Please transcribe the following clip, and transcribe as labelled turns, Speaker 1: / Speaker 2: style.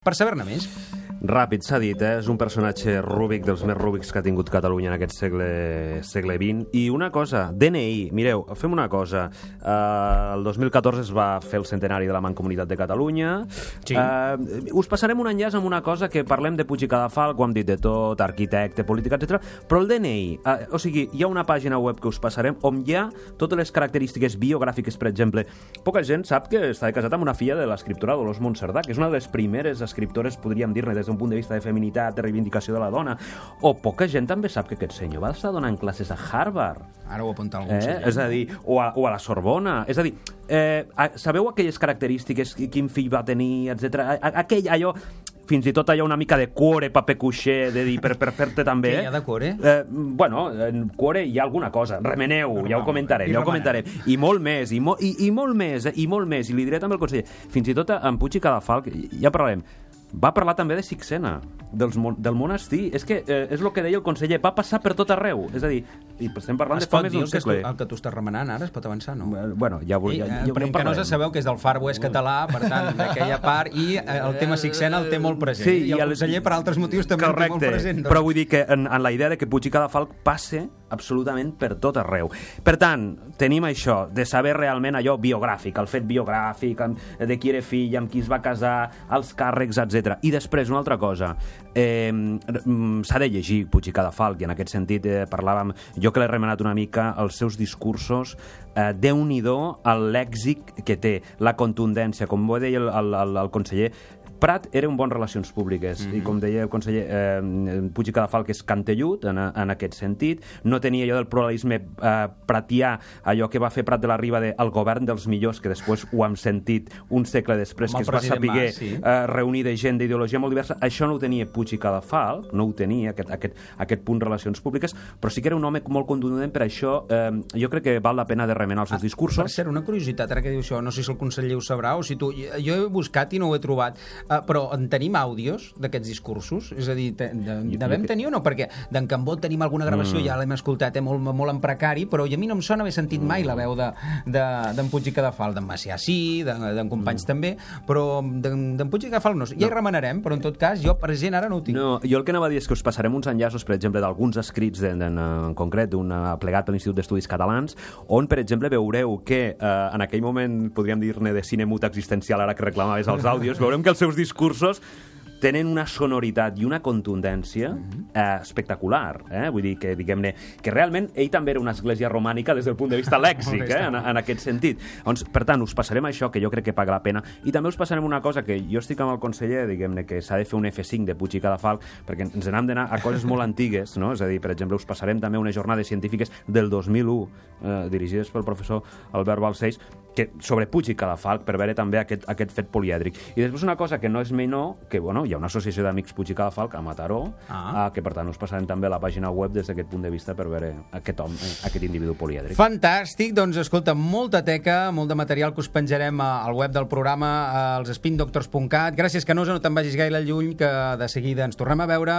Speaker 1: Per saber-ne més.
Speaker 2: Ràpid, s'ha dit, eh? és un personatge rúbic dels més rúbics que ha tingut Catalunya en aquest segle, segle XX. I una cosa, DNI, mireu, fem una cosa. Uh, el 2014 es va fer el centenari de la Mancomunitat de Catalunya.
Speaker 1: Sí.
Speaker 2: Uh, us passarem un enllaç amb una cosa que parlem de Puig i Cadafalc, ho hem dit de tot, arquitecte, política, etc. Però el DNI, uh, o sigui, hi ha una pàgina web que us passarem on hi ha totes les característiques biogràfiques, per exemple. Poca gent sap que està casat amb una filla de l'escriptora Dolors Montcerdà, que és una de les primeres escriptores, podríem dir-ne, des d'un punt de vista de feminitat, de reivindicació de la dona. O poca gent també sap que aquest senyor va estar donant classes a Harvard.
Speaker 1: Ara ho apunta algun
Speaker 2: Eh?
Speaker 1: seient.
Speaker 2: És a dir, o a, o a la Sorbona. És a dir, eh, sabeu aquelles característiques, qui- quin fill va tenir, etc. Aquell, allò, fins i tot allò una mica de cuore, paper cuixer, de dir, per, per fer-te també...
Speaker 1: Què hi ha de cuore?
Speaker 2: Eh, bueno, en cuore hi ha alguna cosa. Remeneu, ja ho comentarem,
Speaker 1: i
Speaker 2: ja ho comentarem. I molt més, i, mo i, i molt més, eh, i molt més. I li diré també al conseller. Fins i tot en Puig i Cadafalc, ja parlarem, va parlar també de Sixena, dels, mon- del monestir. És que eh, és el que deia el conseller, va passar per tot arreu. És a dir, i estem parlant
Speaker 1: Es
Speaker 2: de fa més d'un segle.
Speaker 1: el que tu estàs remenant ara? Es pot avançar, no?
Speaker 2: Bueno, ja, ho-
Speaker 1: I,
Speaker 2: ja,
Speaker 1: eh,
Speaker 2: ja, ja, ho parlarem.
Speaker 1: sabeu que és del Far West català, per tant, d'aquella part, i eh, el tema Sixena el té molt present.
Speaker 2: Sí,
Speaker 1: I el
Speaker 2: i el-
Speaker 1: conseller, per altres motius, també el té molt
Speaker 2: Correcte,
Speaker 1: present. doncs.
Speaker 2: però vull dir que en, en la idea de que Puig i Cadafalc passe absolutament per tot arreu. Per tant, tenim això, de saber realment allò biogràfic, el fet biogràfic, de qui era fill, amb qui es va casar, els càrrecs, etc. I després, una altra cosa, eh, mm, s'ha de llegir Puig i Cadafalc, i en aquest sentit eh, parlàvem, jo que l'he remenat una mica, els seus discursos, eh, déu-n'hi-do el lèxic que té, la contundència, com ho deia el, el, el, el conseller, Prat era un bon relacions públiques
Speaker 1: Mhm.
Speaker 2: i com deia el conseller eh, Puig i Cadafalc és cantellut en, en aquest sentit no tenia allò del pluralisme eh, pratià allò que va fer Prat de la Riba de el govern dels millors que després ho hem sentit un segle després
Speaker 1: el
Speaker 2: que es va saber
Speaker 1: Mas, sí.
Speaker 2: eh, reunir de gent d'ideologia molt diversa això no ho tenia Puig i Cadafalc no ho tenia aquest, aquest, aquest punt relacions públiques però sí que era un home molt contundent per això eh, jo crec que val la pena de remenar els seus
Speaker 1: Per
Speaker 2: discursos
Speaker 1: cert, una curiositat, ara que diu això, no sé si el conseller ho sabrà o si tu... Jo he buscat i no ho he trobat, uh, però en tenim àudios d'aquests discursos? És a dir, te- de, devem tenir o no? Perquè d'en Cambó tenim alguna gravació,
Speaker 2: Mm.
Speaker 1: ja l'hem escoltat, eh, molt, molt en precari, però a mi no em sona haver sentit mai la veu d'en de, de, Puig i Cadafal, d'en Macià sí, d'en de, Companys també, però d'en Puig i Cadafal no. Ja hi remenarem, però en tot cas, jo present ara no ho tinc.
Speaker 2: No, jo el que anava a dir és que us passarem uns enllaços, per exemple, d'alguns escrits de, de, en concret d'un eh, plegat per l'Institut d'Estudis Catalans, on, per exemple, veureu que eh, en aquell moment, podríem dir-ne de cine mut existencial, ara que reclamaves els àudios, veurem que els seus discursos tenen una sonoritat i una contundència eh, espectacular. Eh? Vull dir que, diguem-ne, que realment ell també era una església romànica des del punt de vista lèxic, eh? en, en aquest sentit. Doncs, per tant, us passarem això, que jo crec que paga la pena, i també us passarem una cosa que jo estic amb el conseller, diguem-ne, que s'ha de fer un F5 de Puig i Cadafalc, perquè ens n'hem d'anar a coses molt antigues, no? És a dir, per exemple, us passarem també unes jornades científiques del 2001, eh, dirigides pel professor Albert Balcells, que sobre Puig i Cadafalc per veure també aquest, aquest fet polièdric. I després una cosa que no és menor, que bueno, hi ha una associació d'amics Puig i Cadafalc a Mataró,
Speaker 1: Ah.
Speaker 2: eh, que per tant us passarem també a la pàgina web des d'aquest punt de vista per veure aquest home, eh, aquest individu polièdric.
Speaker 1: Fantàstic, doncs escolta, molta teca, molt de material que us penjarem a- al web del programa, als spindoctors.cat. Gràcies, Canosa, no te'n vagis gaire lluny, que de seguida ens tornem a veure.